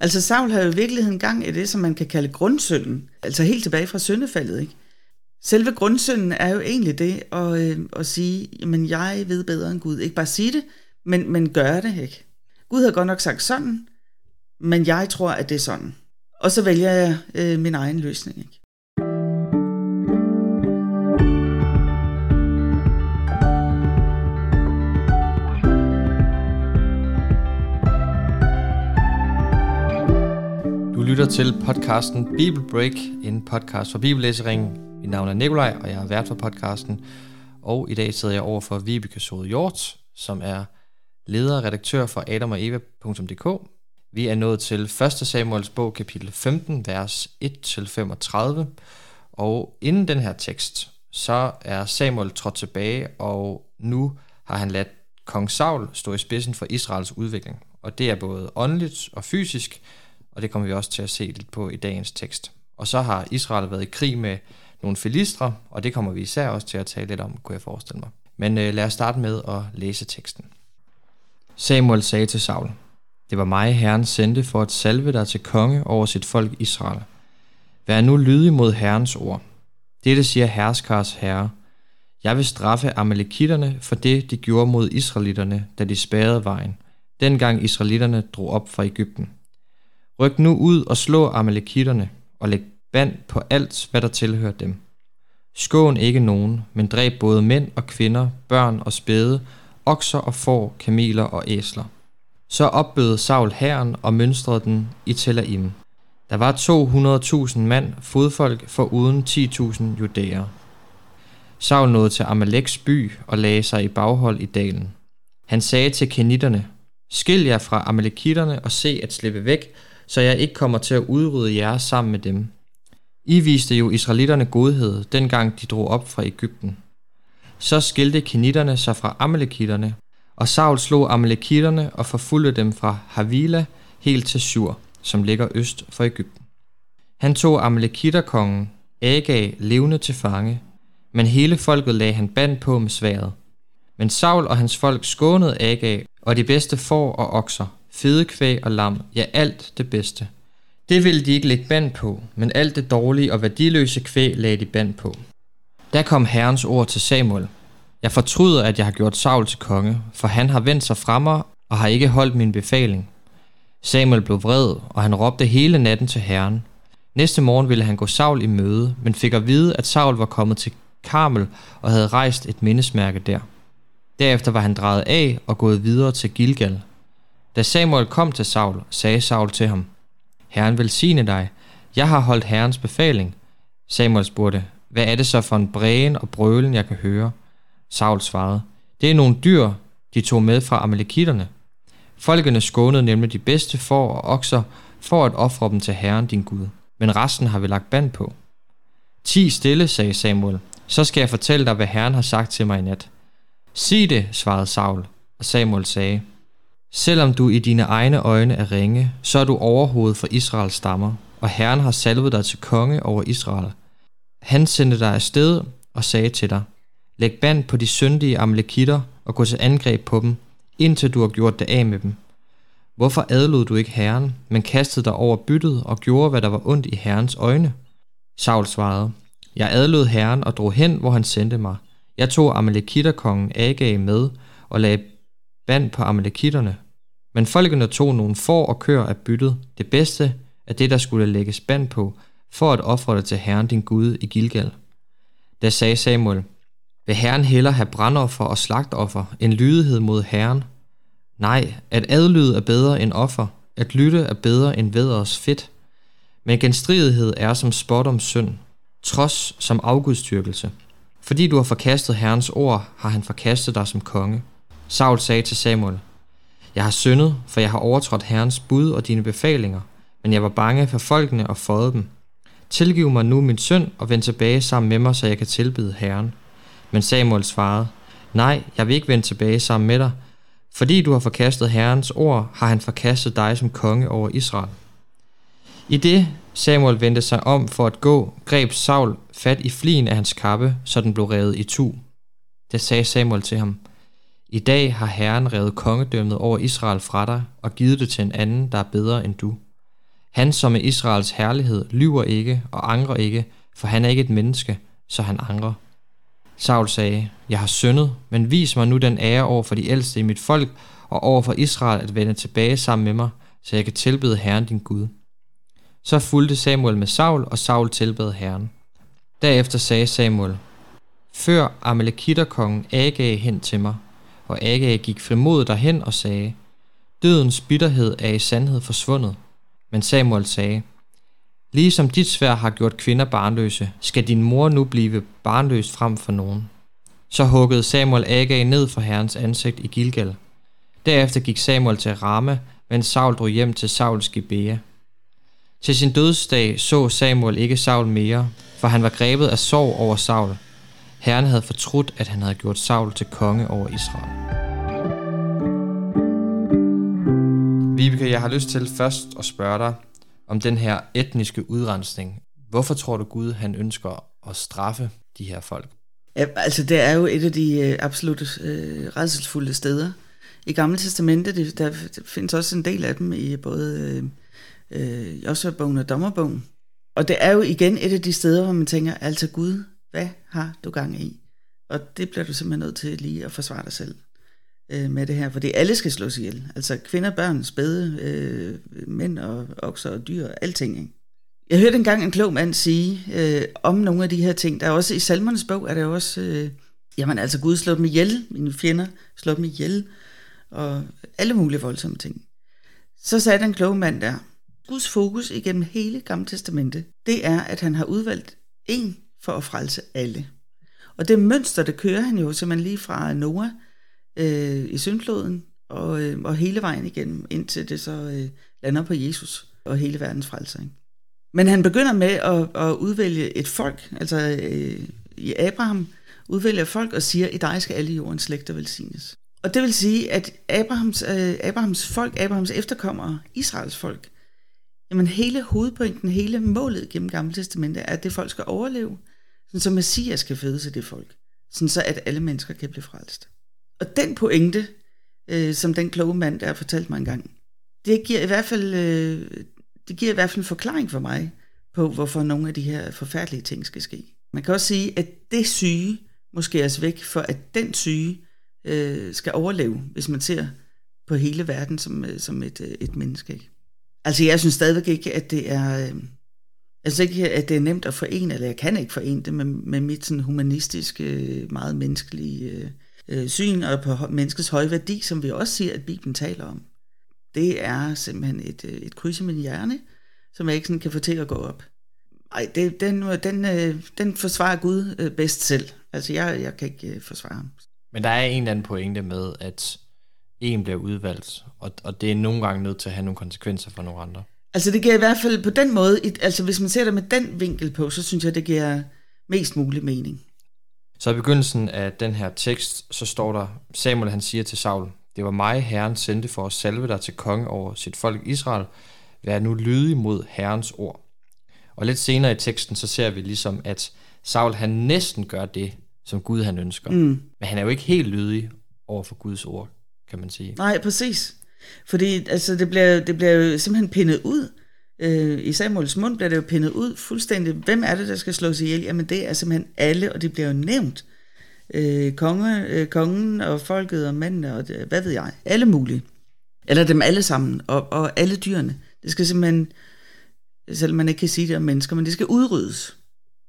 Altså Saul har jo i virkeligheden gang i det, som man kan kalde grundsynden, altså helt tilbage fra syndefaldet, ikke? Selve grundsynden er jo egentlig det at, øh, at sige, jamen jeg ved bedre end Gud. Ikke bare sige det, men, men gøre det, ikke? Gud har godt nok sagt sådan, men jeg tror, at det er sådan. Og så vælger jeg øh, min egen løsning, ikke? Lytter til podcasten Bible Break, en podcast for bibellæseringen. Mit navn er Nikolaj, og jeg er vært for podcasten. Og i dag sidder jeg over for Vibeke Sode Hjort, som er leder og redaktør for adamogeva.dk. Vi er nået til 1. Samuels bog, kapitel 15, vers 1-35. Og inden den her tekst, så er Samuel trådt tilbage, og nu har han ladt kong Saul stå i spidsen for Israels udvikling. Og det er både åndeligt og fysisk, og det kommer vi også til at se lidt på i dagens tekst. Og så har Israel været i krig med nogle filistre, og det kommer vi især også til at tale lidt om, kunne jeg forestille mig. Men øh, lad os starte med at læse teksten. Samuel sagde til Saul, Det var mig, Herren sendte for at salve dig til konge over sit folk Israel. Vær nu lydig mod Herrens ord. Dette siger herskars herre. Jeg vil straffe amalekitterne for det, de gjorde mod israelitterne, da de spærrede vejen, dengang israelitterne drog op fra Ægypten. Ryk nu ud og slå amalekitterne, og læg band på alt, hvad der tilhører dem. Skån ikke nogen, men dræb både mænd og kvinder, børn og spæde, okser og får, kameler og æsler. Så opbød Saul hæren og mønstrede den i Telaim. Der var 200.000 mand, fodfolk for uden 10.000 judæer. Saul nåede til Amaleks by og lagde sig i baghold i dalen. Han sagde til kenitterne, Skil jer fra amalekitterne og se at slippe væk, så jeg ikke kommer til at udrydde jer sammen med dem. I viste jo israelitterne godhed, dengang de drog op fra Ægypten. Så skilte kenitterne sig fra amalekitterne, og Saul slog amalekitterne og forfulgte dem fra Havila helt til Sur, som ligger øst for Ægypten. Han tog amalekitterkongen Agag levende til fange, men hele folket lagde han band på med sværet. Men Saul og hans folk skånede Agag og de bedste får og okser, fede kvæg og lam, ja alt det bedste. Det ville de ikke lægge band på, men alt det dårlige og værdiløse kvæg lagde de band på. Der kom Herrens ord til Samuel. Jeg fortryder, at jeg har gjort Saul til konge, for han har vendt sig fra mig og har ikke holdt min befaling. Samuel blev vred, og han råbte hele natten til Herren. Næste morgen ville han gå Saul i møde, men fik at vide, at Saul var kommet til Karmel og havde rejst et mindesmærke der. Derefter var han drejet af og gået videre til Gilgal. Da Samuel kom til Saul, sagde Saul til ham, Herren velsigne dig, jeg har holdt Herrens befaling. Samuel spurgte, hvad er det så for en brægen og brølen, jeg kan høre? Saul svarede, det er nogle dyr, de tog med fra amalekitterne. Folkene skånede nemlig de bedste får og okser for at ofre dem til Herren din Gud, men resten har vi lagt band på. Ti stille, sagde Samuel, så skal jeg fortælle dig, hvad Herren har sagt til mig i nat. Sig det, svarede Saul, og Samuel sagde, Selvom du i dine egne øjne er ringe, så er du overhovedet for Israels stammer, og Herren har salvet dig til konge over Israel. Han sendte dig afsted og sagde til dig, Læg band på de syndige amalekitter og gå til angreb på dem, indtil du har gjort det af med dem. Hvorfor adlod du ikke Herren, men kastede dig over byttet og gjorde, hvad der var ondt i Herrens øjne? Saul svarede, Jeg adlod Herren og drog hen, hvor han sendte mig. Jeg tog amalekitterkongen Agag med og lagde vand på amalekitterne. Men folkene tog nogle får og køer af byttet, det bedste af det, der skulle lægges band på, for at ofre det til Herren din Gud i Gilgal. Da sagde Samuel, vil Herren hellere have brandoffer og slagtoffer end lydighed mod Herren? Nej, at adlyde er bedre end offer, at lytte er bedre end væders fedt. Men genstridighed er som spot om synd, trods som afgudstyrkelse. Fordi du har forkastet Herrens ord, har han forkastet dig som konge. Saul sagde til Samuel, Jeg har syndet, for jeg har overtrådt Herrens bud og dine befalinger, men jeg var bange for folkene og fåede dem. Tilgiv mig nu min synd og vend tilbage sammen med mig, så jeg kan tilbede Herren. Men Samuel svarede, Nej, jeg vil ikke vende tilbage sammen med dig. Fordi du har forkastet Herrens ord, har han forkastet dig som konge over Israel. I det Samuel vendte sig om for at gå, greb Saul fat i flien af hans kappe, så den blev revet i tu. Da sagde Samuel til ham, i dag har Herren revet kongedømmet over Israel fra dig og givet det til en anden, der er bedre end du. Han, som er Israels herlighed, lyver ikke og angrer ikke, for han er ikke et menneske, så han angrer. Saul sagde, Jeg har syndet, men vis mig nu den ære over for de ældste i mit folk, og over for Israel at vende tilbage sammen med mig, så jeg kan tilbede Herren din Gud. Så fulgte Samuel med Saul, og Saul tilbad Herren. Derefter sagde Samuel, Før Amalekitterkongen Agag hen til mig, og Aga gik frimodet derhen og sagde, Dødens bitterhed er i sandhed forsvundet. Men Samuel sagde, Ligesom dit svær har gjort kvinder barnløse, skal din mor nu blive barnløs frem for nogen. Så huggede Samuel Aga ned for herrens ansigt i Gilgal. Derefter gik Samuel til Rama, mens Saul drog hjem til Sauls Gibea. Til sin dødsdag så Samuel ikke Saul mere, for han var grebet af sorg over Saul. Herren havde fortrudt, at han havde gjort Saul til konge over Israel. Vibeke, jeg har lyst til først at spørge dig om den her etniske udrensning. Hvorfor tror du Gud, han ønsker at straffe de her folk? Ja, altså det er jo et af de øh, absolut øh, redselsfulde steder. I Gamle Testamente, det, der findes også en del af dem i både øh, øh, Josua-bogen og Dommerbogen. Og det er jo igen et af de steder, hvor man tænker, altså Gud, hvad har du gang i? Og det bliver du simpelthen nødt til lige at forsvare dig selv øh, med det her, fordi alle skal slås ihjel. Altså kvinder, børn, spæde, øh, mænd og okser og dyr, alting. Ikke? Jeg hørte engang en klog mand sige øh, om nogle af de her ting. Der er også i Salmernes bog, er der også, øh, jamen altså Gud slår dem ihjel, mine fjender slår dem ihjel, og alle mulige voldsomme ting. Så sagde den kloge mand der, Guds fokus igennem hele Gamle Testamente, det er, at han har udvalgt en for at frelse alle. Og det mønster, det kører han jo simpelthen lige fra Noah øh, i syndfloden, og, øh, og hele vejen igennem, indtil det så øh, lander på Jesus og hele verdens frelser. Ikke? Men han begynder med at, at udvælge et folk, altså øh, i Abraham udvælger folk og siger, i dig skal alle jordens slægter velsignes. Og det vil sige, at Abrahams, øh, Abrahams folk, Abrahams efterkommere, Israels folk, jamen hele hovedpointen, hele målet gennem Gamle Testamente er, at det folk skal overleve, sådan så Messias skal fødes af det folk, sådan så at alle mennesker kan blive frelst. Og den pointe, øh, som den kloge mand der har fortalt mig engang, det giver i hvert fald, øh, det giver i hvert fald en forklaring for mig på, hvorfor nogle af de her forfærdelige ting skal ske. Man kan også sige, at det syge måske er væk, for at den syge øh, skal overleve, hvis man ser på hele verden som, øh, som et, øh, et menneske. Altså jeg synes stadigvæk ikke, at det er... Øh, Altså ikke, at det er nemt at forene, eller jeg kan ikke forene det med, med mit sådan humanistiske, meget menneskelige øh, øh syn og på menneskets høje værdi, som vi også siger, at Bibelen taler om. Det er simpelthen et, øh, et kryds i min hjerne, som jeg ikke sådan kan få til at gå op. Ej, det, den, den, øh, den forsvarer Gud øh, bedst selv. Altså, jeg, jeg kan ikke øh, forsvare ham. Men der er en eller anden pointe med, at en bliver udvalgt, og, og det er nogle gange nødt til at have nogle konsekvenser for nogle andre. Altså, det giver i hvert fald på den måde, altså hvis man ser det med den vinkel på, så synes jeg, det giver mest mulig mening. Så i begyndelsen af den her tekst, så står der, Samuel han siger til Saul, det var mig, Herren sendte for at salve dig til konge over sit folk Israel. Vær nu lydig mod Herrens ord. Og lidt senere i teksten, så ser vi ligesom, at Saul han næsten gør det, som Gud han ønsker. Mm. Men han er jo ikke helt lydig over for Guds ord, kan man sige. Nej, præcis. Fordi altså, det, bliver, det bliver jo simpelthen pindet ud. Øh, I Samuels mund bliver det jo pindet ud fuldstændig. Hvem er det, der skal slås ihjel? Jamen det er simpelthen alle, og det bliver jo nævnt. Øh, konge, øh, kongen og folket og mændene og det, hvad ved jeg. Alle mulige. Eller dem alle sammen, og, og alle dyrene. Det skal simpelthen, selvom man ikke kan sige det om mennesker, men det skal udryddes.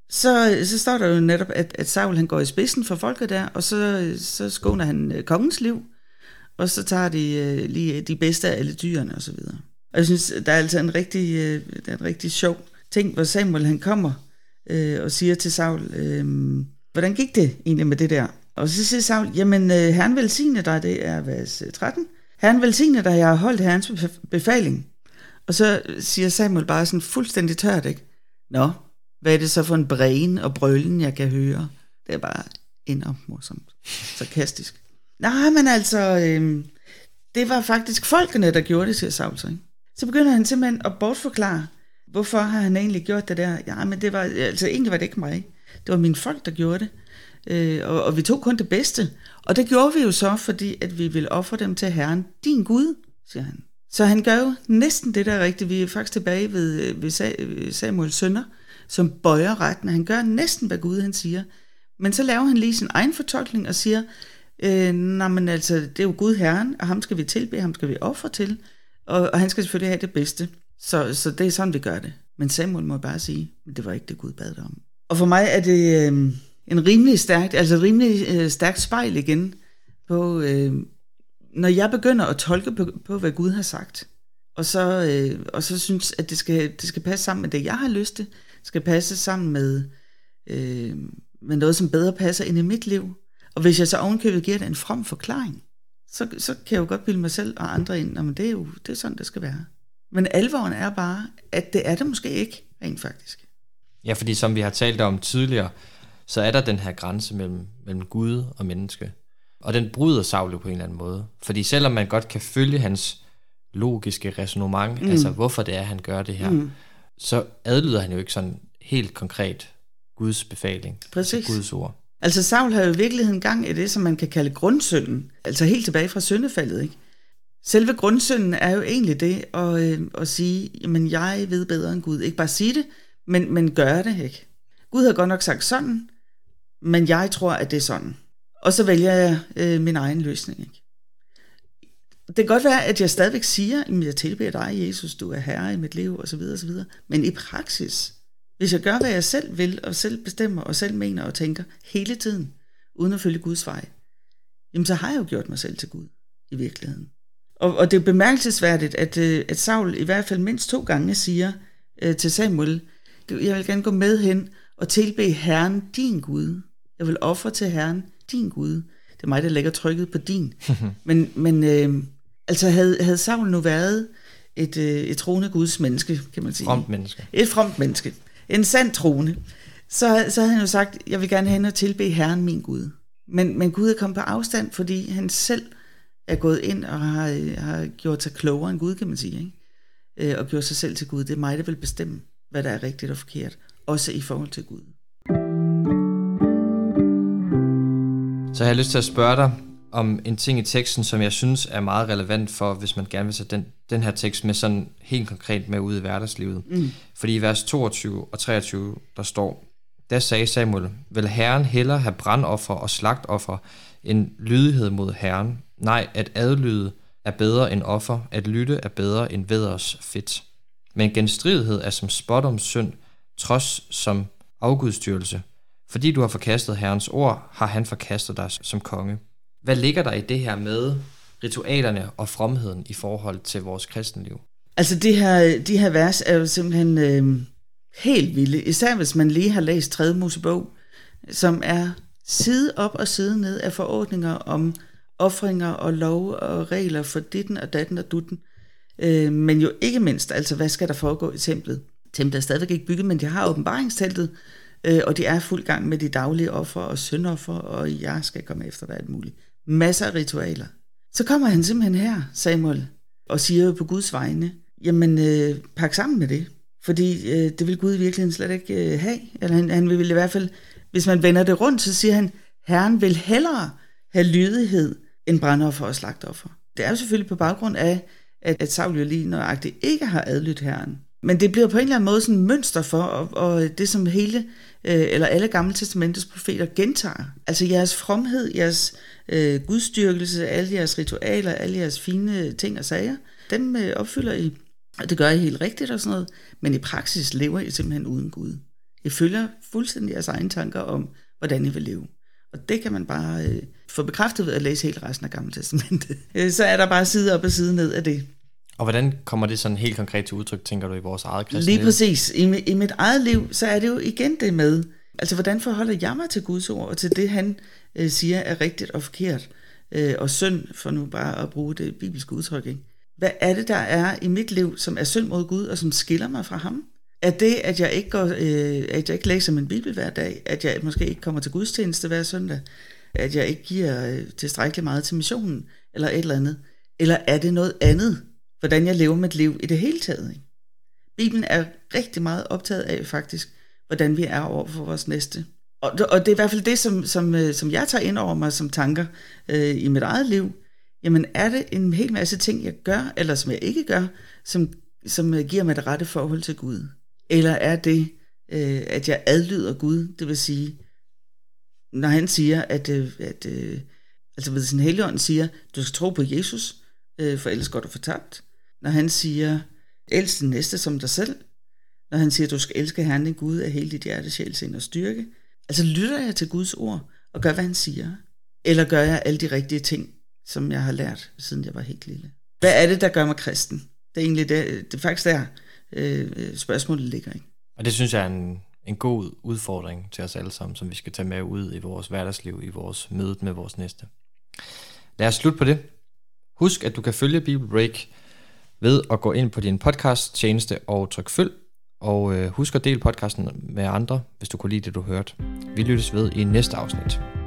Så, så står der jo netop, at, at Saul han går i spidsen for folket der, og så, så skåner han øh, kongens liv, og så tager de øh, lige de bedste af alle dyrene osv. Og, og jeg synes, der er altså en rigtig, øh, der er en rigtig sjov ting, hvor Samuel han kommer øh, og siger til Saul, øh, hvordan gik det egentlig med det der? Og så siger Saul, jamen øh, herren velsigne dig, det er vers øh, 13. Herren velsigne dig, jeg har holdt herrens befaling. Og så siger Samuel bare sådan fuldstændig tørt, ikke? Nå, hvad er det så for en bræn og brølen, jeg kan høre? Det er bare enormt morsomt. Sarkastisk. Nej, men altså, øh, det var faktisk folkene, der gjorde det, siger Sauter. så. Ikke? Så begynder han simpelthen at bortforklare, hvorfor har han egentlig gjort det der? Ja, men det var, altså egentlig var det ikke mig. Det var mine folk, der gjorde det. Øh, og, og vi tog kun det bedste. Og det gjorde vi jo så, fordi at vi ville ofre dem til Herren, din Gud, siger han. Så han gør jo næsten det, der er rigtigt. Vi er faktisk tilbage ved, øh, ved øh, Samuel sønner, som bøjer retten. Han gør næsten, hvad Gud han siger. Men så laver han lige sin egen fortolkning og siger, øh, nej, men altså, det er jo Gud Herren, og ham skal vi tilbe, ham skal vi ofre til, og, og han skal selvfølgelig have det bedste. Så, så det er sådan, vi gør det. Men Samuel må bare sige, at det var ikke det, Gud bad dig om. Og for mig er det øh, en rimelig stærkt, altså rimelig øh, stærkt spejl igen på, øh, når jeg begynder at tolke på, på hvad Gud har sagt, og så, øh, og så synes, at det skal, det skal passe sammen med det, jeg har lyst til, skal passe sammen med, øh, med noget, som bedre passer ind i mit liv. Og hvis jeg så ovenkøbet giver det en from forklaring, så, så kan jeg jo godt bilde mig selv og andre ind, men det er jo det er sådan, det skal være. Men alvoren er bare, at det er det måske ikke, rent faktisk. Ja, fordi som vi har talt om tidligere, så er der den her grænse mellem, mellem Gud og menneske. Og den bryder Saul på en eller anden måde. Fordi selvom man godt kan følge hans logiske resonemang, mm. altså hvorfor det er, han gør det her, mm. så adlyder han jo ikke sådan helt konkret Guds befaling, altså Præcis. Altså Guds ord. Altså Saul har jo i virkeligheden gang i det, som man kan kalde grundsynden, altså helt tilbage fra syndefaldet, ikke? Selve grundsynden er jo egentlig det at, øh, at sige, jamen jeg ved bedre end Gud. Ikke bare sige det, men, men gøre det, ikke? Gud har godt nok sagt sådan, men jeg tror, at det er sådan. Og så vælger jeg øh, min egen løsning, ikke? Det kan godt være, at jeg stadigvæk siger, at jeg tilbeder dig, Jesus, du er herre i mit liv, og så videre, og så videre. Men i praksis, hvis jeg gør, hvad jeg selv vil, og selv bestemmer, og selv mener og tænker hele tiden, uden at følge Guds vej, jamen så har jeg jo gjort mig selv til Gud i virkeligheden. Og, og det er bemærkelsesværdigt, at, øh, at Saul i hvert fald mindst to gange siger øh, til Samuel, jeg vil gerne gå med hen og tilbe Herren, din Gud. Jeg vil ofre til Herren, din Gud. Det er mig, der lægger trykket på din. men men øh, altså havde, havde Saul nu været et, øh, et troende Guds menneske, kan man sige. Fromt menneske. Et fromt menneske. En sand troende. Så, så havde han jo sagt, jeg vil gerne hen og tilbe Herren, min Gud. Men, men Gud er kommet på afstand, fordi han selv er gået ind og har, øh, har gjort sig klogere end Gud, kan man sige. Ikke? Øh, og gjort sig selv til Gud. Det er mig, der vil bestemme, hvad der er rigtigt og forkert. Også i forhold til Gud. Så jeg har lyst til at spørge dig om en ting i teksten, som jeg synes er meget relevant for, hvis man gerne vil sætte den, den her tekst med sådan helt konkret med ud i hverdagslivet. Mm. Fordi i vers 22 og 23, der står, der sagde Samuel, vil Herren hellere have brandoffer og slagtoffer end lydighed mod Herren? Nej, at adlyde er bedre end offer, at lytte er bedre end veders fedt. Men genstridighed er som spot om synd, trods som afgudstyrelse. Fordi du har forkastet Herrens ord, har han forkastet dig som konge. Hvad ligger der i det her med ritualerne og fromheden i forhold til vores kristenliv? Altså det her, de her vers er jo simpelthen øh, helt vilde, især hvis man lige har læst 3. Mosebog, som er side op og side ned af forordninger om offringer og lov og regler for ditten og datten og dutten. Øh, men jo ikke mindst, altså hvad skal der foregå i templet? Templet er stadigvæk ikke bygget, men de har åbenbaringsteltet, øh, og de er fuld gang med de daglige offer og syndoffer, og jeg skal komme efter dig alt muligt. Masser af ritualer. Så kommer han simpelthen her, Samuel, og siger på Guds vegne, jamen øh, pak sammen med det, fordi øh, det vil Gud i virkeligheden slet ikke øh, have. Eller han, han vil i hvert fald, hvis man vender det rundt, så siger han, Herren vil hellere have lydighed end brandoffer og slagtoffer. Det er jo selvfølgelig på baggrund af, at, at Saul jo lige nøjagtigt ikke har adlydt Herren. Men det bliver på en eller anden måde sådan mønster for, og, og det som hele, øh, eller alle gamle testamentets profeter gentager. Altså jeres fromhed, jeres øh, gudstyrkelse, alle jeres ritualer, alle jeres fine ting og sager, dem øh, opfylder I, og det gør I helt rigtigt og sådan noget, men i praksis lever I simpelthen uden Gud. I følger fuldstændig jeres egne tanker om, hvordan I vil leve. Og det kan man bare øh, få bekræftet ved at læse hele resten af Gamle Testamentet. Øh, så er der bare side op og side ned af det. Og hvordan kommer det sådan helt konkret til udtryk, tænker du, i vores eget kristne Lige præcis. I, I mit eget liv, så er det jo igen det med, altså hvordan forholder jeg mig til Guds ord, og til det, han øh, siger er rigtigt og forkert, øh, og synd, for nu bare at bruge det bibelske udtryk. Ikke? Hvad er det, der er i mit liv, som er synd mod Gud, og som skiller mig fra ham? Er det, at jeg ikke, går, øh, at jeg ikke læser min bibel hver dag, at jeg måske ikke kommer til gudstjeneste hver søndag, at jeg ikke giver øh, tilstrækkeligt meget til missionen, eller et eller andet? Eller er det noget andet, hvordan jeg lever mit liv i det hele taget? Ikke? Bibelen er rigtig meget optaget af faktisk, hvordan vi er over for vores næste. Og, og det er i hvert fald det, som, som, øh, som jeg tager ind over mig som tanker øh, i mit eget liv. jamen er det en hel masse ting, jeg gør, eller som jeg ikke gør, som, som øh, giver mig det rette forhold til Gud? Eller er det, øh, at jeg adlyder Gud, det vil sige, når han siger, at, øh, at øh, altså ved sin helligånd siger, du skal tro på Jesus, øh, for ellers går du fortabt. Når han siger, elsk den næste som dig selv. Når han siger, du skal elske Herren din Gud af hele dit hjerte, sjæl, sind og styrke. Altså lytter jeg til Guds ord og gør, hvad han siger? Eller gør jeg alle de rigtige ting, som jeg har lært, siden jeg var helt lille? Hvad er det, der gør mig kristen? Det er egentlig det, det er faktisk der, øh, spørgsmålet ligger. Ikke? Og det synes jeg er en, en god udfordring til os alle sammen, som vi skal tage med ud i vores hverdagsliv, i vores møde med vores næste. Lad os slutte på det. Husk, at du kan følge Bible Break ved at gå ind på din podcast tjeneste og trykke følg. Og øh, husk at dele podcasten med andre, hvis du kunne lide det, du hørte. Vi lyttes ved i næste afsnit.